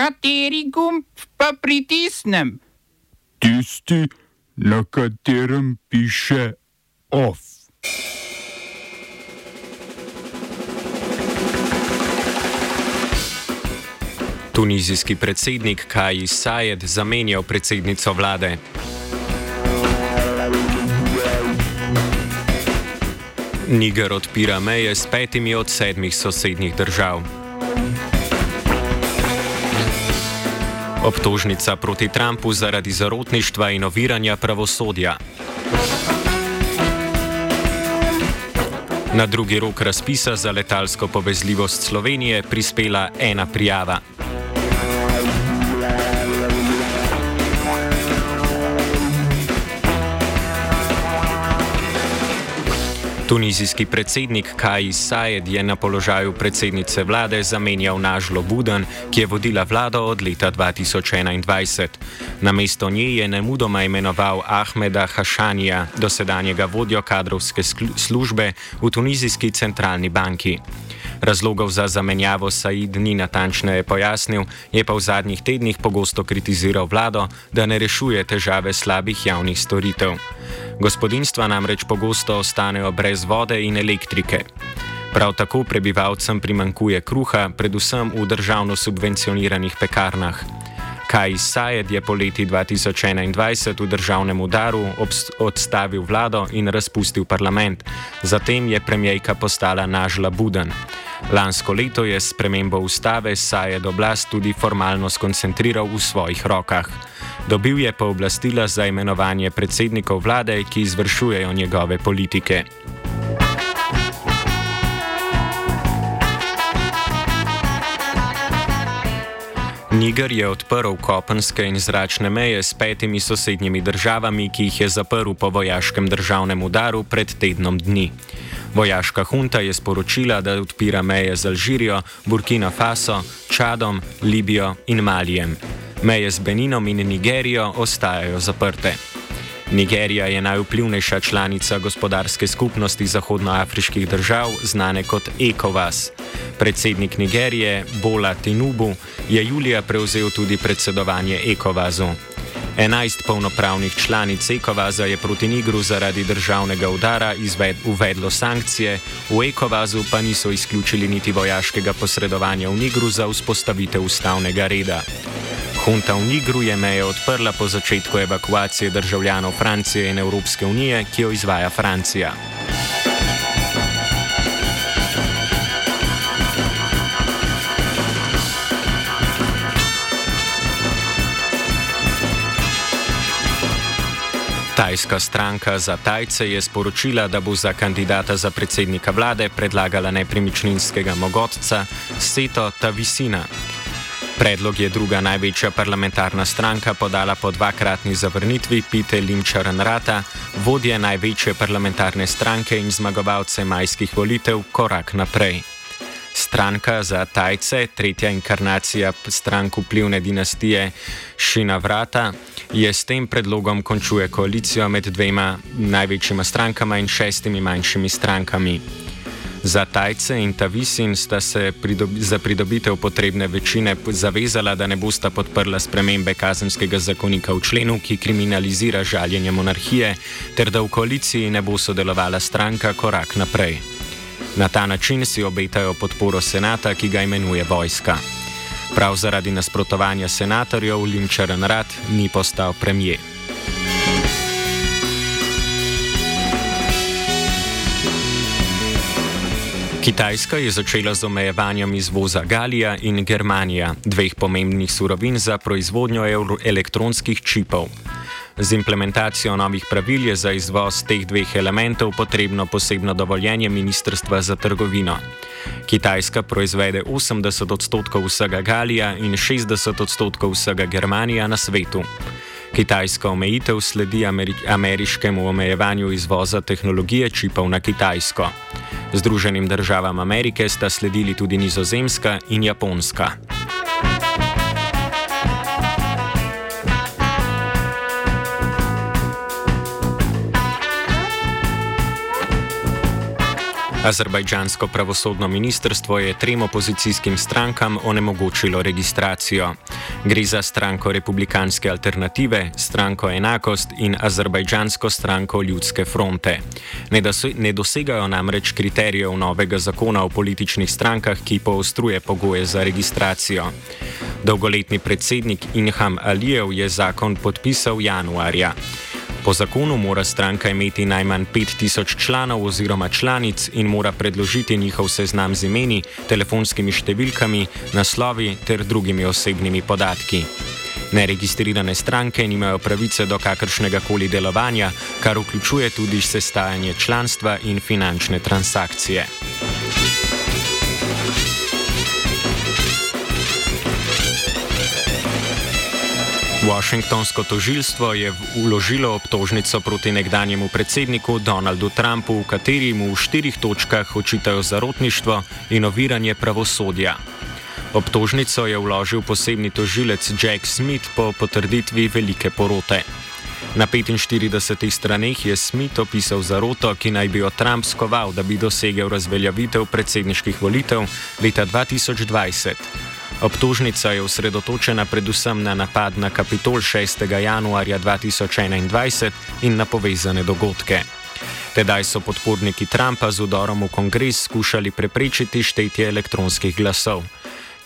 Kateri gumb pa pritisnem? Tisti, na katerem piše OF. Tunizijski predsednik Kajis Sajed zamenjal predsednico vlade. Niger odpira meje s petimi od sedmih sosednjih držav. Obtožnica proti Trumpu zaradi zarotništva in oviranja pravosodja. Na drugi rok razpisa za letalsko povezljivost Slovenije prispela ena prijava. Tunizijski predsednik Kajis Sajed je na položaju predsednice vlade zamenjal Nažlo Budan, ki je vodila vlado od leta 2021. Na mesto nje je nemudoma imenoval Ahmeda Hašanija, dosedanjega vodjo kadrovske službe v Tunizijski centralni banki. Razlogov za zamenjavo Said ni natančneje pojasnil, je pa v zadnjih tednih pogosto kritiziral vlado, da ne rešuje težave slabih javnih storitev. Gospodinstva namreč pogosto ostanejo brez vode in elektrike. Prav tako prebivalcem primankuje kruha, predvsem v državno subvencioniranih pekarnah. Kaj Sajed je po leti 2021 v državnem udaru odstavil vlado in razpustil parlament, zatem je premijejka postala Nažla Buden. Lansko leto je s premembo ustave Sajed oblast tudi formalno skoncentriral v svojih rokah. Dobil je pooblastila za imenovanje predsednikov vlade, ki izvršujejo njegove politike. Niger je odprl kopenske in zračne meje s petimi sosednjimi državami, ki jih je zaprl po vojaškem državnem udaru pred tednom dni. Vojaška hunta je sporočila, da odpira meje z Alžirijo, Burkina Faso, Čadom, Libijo in Malijem. Meje z Beninom in Nigerijo ostajajo zaprte. Nigerija je najvplivnejša članica gospodarske skupnosti zahodnoafriških držav, znane kot ECOWAS. Predsednik Nigerije, Bola Tinubu, je julija prevzel tudi predsedovanje ECOWAS-u. 11 polnopravnih članic ECOWAS-a je proti Nigru zaradi državnega udara izved, uvedlo sankcije, v ECOWAS-u pa niso izključili niti vojaškega posredovanja v Nigru za vzpostavitev ustavnega reda. Hunta v Nigru je meje odprla po začetku evakuacije državljanov Francije in Evropske unije, ki jo izvaja Francija. Tajska stranka za Tajce je sporočila, da bo za kandidata za predsednika vlade predlagala nepremičninskega mogotca Seto Tavisina. Predlog je druga največja parlamentarna stranka podala po dvakratni zavrnitvi Pite Limčaranrata, vodje največje parlamentarne stranke in zmagovalce majskih volitev Korak naprej. Stranka za Tajce, tretja inkarnacija strank vplivne dinastije Šinavrata, je s tem predlogom končuje koalicijo med dvema največjima strankama in šestimi manjšimi strankami. Za Tajce in Tavisin sta se pridobi, za pridobitev potrebne večine zavezala, da ne bosta podprla spremembe kazenskega zakonika v členu, ki kriminalizira žaljenje monarhije, ter da v koaliciji ne bo sodelovala stranka korak naprej. Na ta način si obetajo podporo senata, ki ga imenuje vojska. Prav zaradi nasprotovanja senatorjev Linčaren Rad ni postal premijer. Kitajska je začela z omejevanjem izvoza Galija in Germanija, dveh pomembnih surovin za proizvodnjo elektronskih čipov. Z implementacijo novih pravil je za izvoz teh dveh elementov potrebno posebno dovoljenje Ministrstva za trgovino. Kitajska proizvede 80 odstotkov vsega Galija in 60 odstotkov vsega Germanija na svetu. Kitajska omejitev sledi ameri ameriškemu omejevanju izvoza tehnologije čipov na Kitajsko. Združenim državam Amerike sta sledili tudi Nizozemska in Japonska. Azerbajdžansko pravosodno ministrstvo je trem opozicijskim strankam onemogočilo registracijo. Gre za stranko Republikanske alternative, stranko Enakost in Azerbajdžansko stranko Ljudske fronte. Ne dosegajo namreč kriterijev novega zakona o političnih strankah, ki poostruje pogoje za registracijo. Dolgoletni predsednik Inham Alijev je zakon podpisal januarja. Po zakonu mora stranka imeti najmanj 5000 članov oziroma članic in mora predložiti njihov seznam z imeni, telefonskimi številkami, naslovi ter drugimi osebnimi podatki. Neregistrirane stranke nimajo pravice do kakršnega koli delovanja, kar vključuje tudi sestajanje članstva in finančne transakcije. Washingtonsko tožilstvo je vložilo obtožnico proti nekdanjemu predsedniku Donaldu Trumpu, v kateri mu v štirih točkah očitajo zarotništvo in oviranje pravosodja. Obtožnico je vložil posebni tožilec Jack Smith po potrditvi velike porote. Na 45 straneh je Smith opisal zaroto, ki naj bi jo Trump skoval, da bi dosegel razveljavitev predsedniških volitev leta 2020. Obtožnica je osredotočena predvsem na napad na Kapitol 6. januarja 2021 in na povezane dogodke. Tedaj so podporniki Trumpa z udorom v kongres skušali preprečiti štetje elektronskih glasov.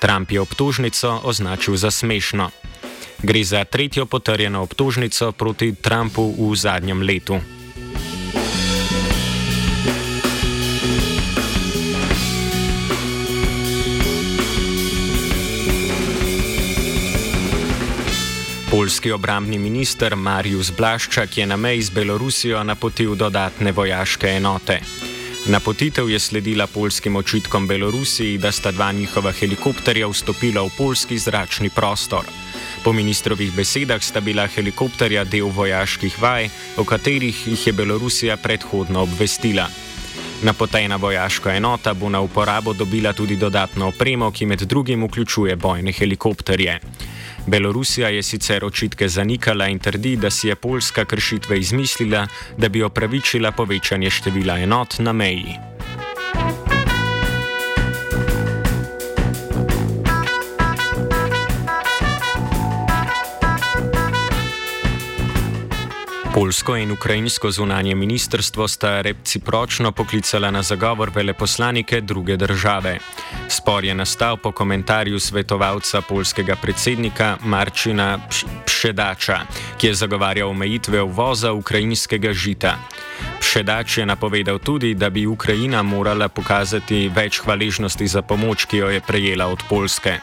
Trump je obtožnico označil za smešno. Gre za tretjo potrjeno obtožnico proti Trumpu v zadnjem letu. Polski obrambni minister Marius Blaščak je na meji z Belorusijo napotil dodatne vojaške enote. Napotitev je sledila polskim očitkom Belorusiji, da sta dva njihova helikopterja vstopila v polski zračni prostor. Po ministrovih besedah sta bila helikopterja del vojaških vaj, o katerih jih je Belorusija predhodno obvestila. Napotena vojaška enota bo na uporabo dobila tudi dodatno opremo, ki med drugim vključuje bojne helikopterje. Belorusija je sicer očitke zanikala in trdi, da si je Poljska kršitve izmislila, da bi opravičila povečanje števila enot na meji. Polsko in ukrajinsko zunanje ministrstvo sta recipročno poklicala na zagovor veleposlanike druge države. Spor je nastal po komentarju svetovalca polskega predsednika Marčina Pšedača, ki je zagovarjal omejitve uvoza ukrajinskega žita. Pšedač je napovedal tudi, da bi Ukrajina morala pokazati več hvaležnosti za pomoč, ki jo je prejela od Polske.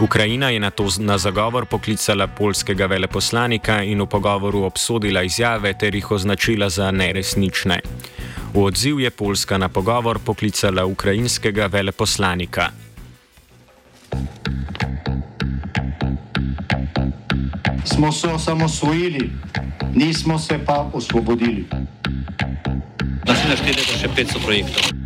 Ukrajina je na to na zagovor poklicala polskega veleposlanika in v pogovoru obsodila izjave ter jih označila za neresnične. V odziv je Poljska na pogovor poklicala ukrajinskega veleposlanika. Smo se osamosvojili, nismo se pa osvobodili. Naslednje število je še 500 projektov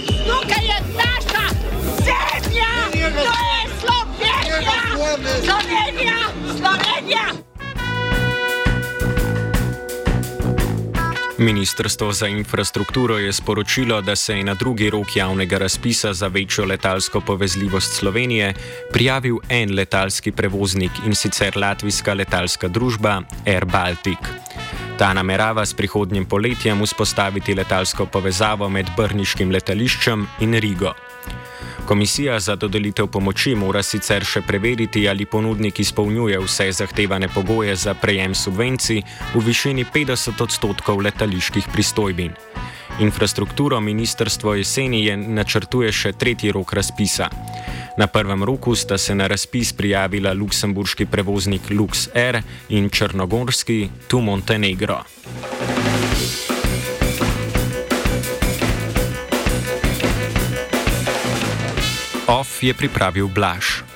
Ministrstvo za infrastrukturo je sporočilo, da se je na drugi rok javnega razpisa za večjo letalsko povezljivost Slovenije prijavil en letalski prevoznik in sicer latvijska letalska družba Air Baltic. Ta namerava s prihodnjim poletjem vzpostaviti letalsko povezavo med Brniškim letališčem in Rigo. Komisija za dodelitev pomoči mora sicer še preveriti, ali ponudnik izpolnjuje vse zahtevane pogoje za prejem subvencij v višini 50 odstotkov letaliških pristojbin. Infrastrukturo ministrstvo jeseni je načrtuje še tretji rok razpisa. Na prvem roku sta se na razpis prijavila luksemburški prevoznik LuxAir in črnogorski Tu Montenegro. Je pripravil Blaž.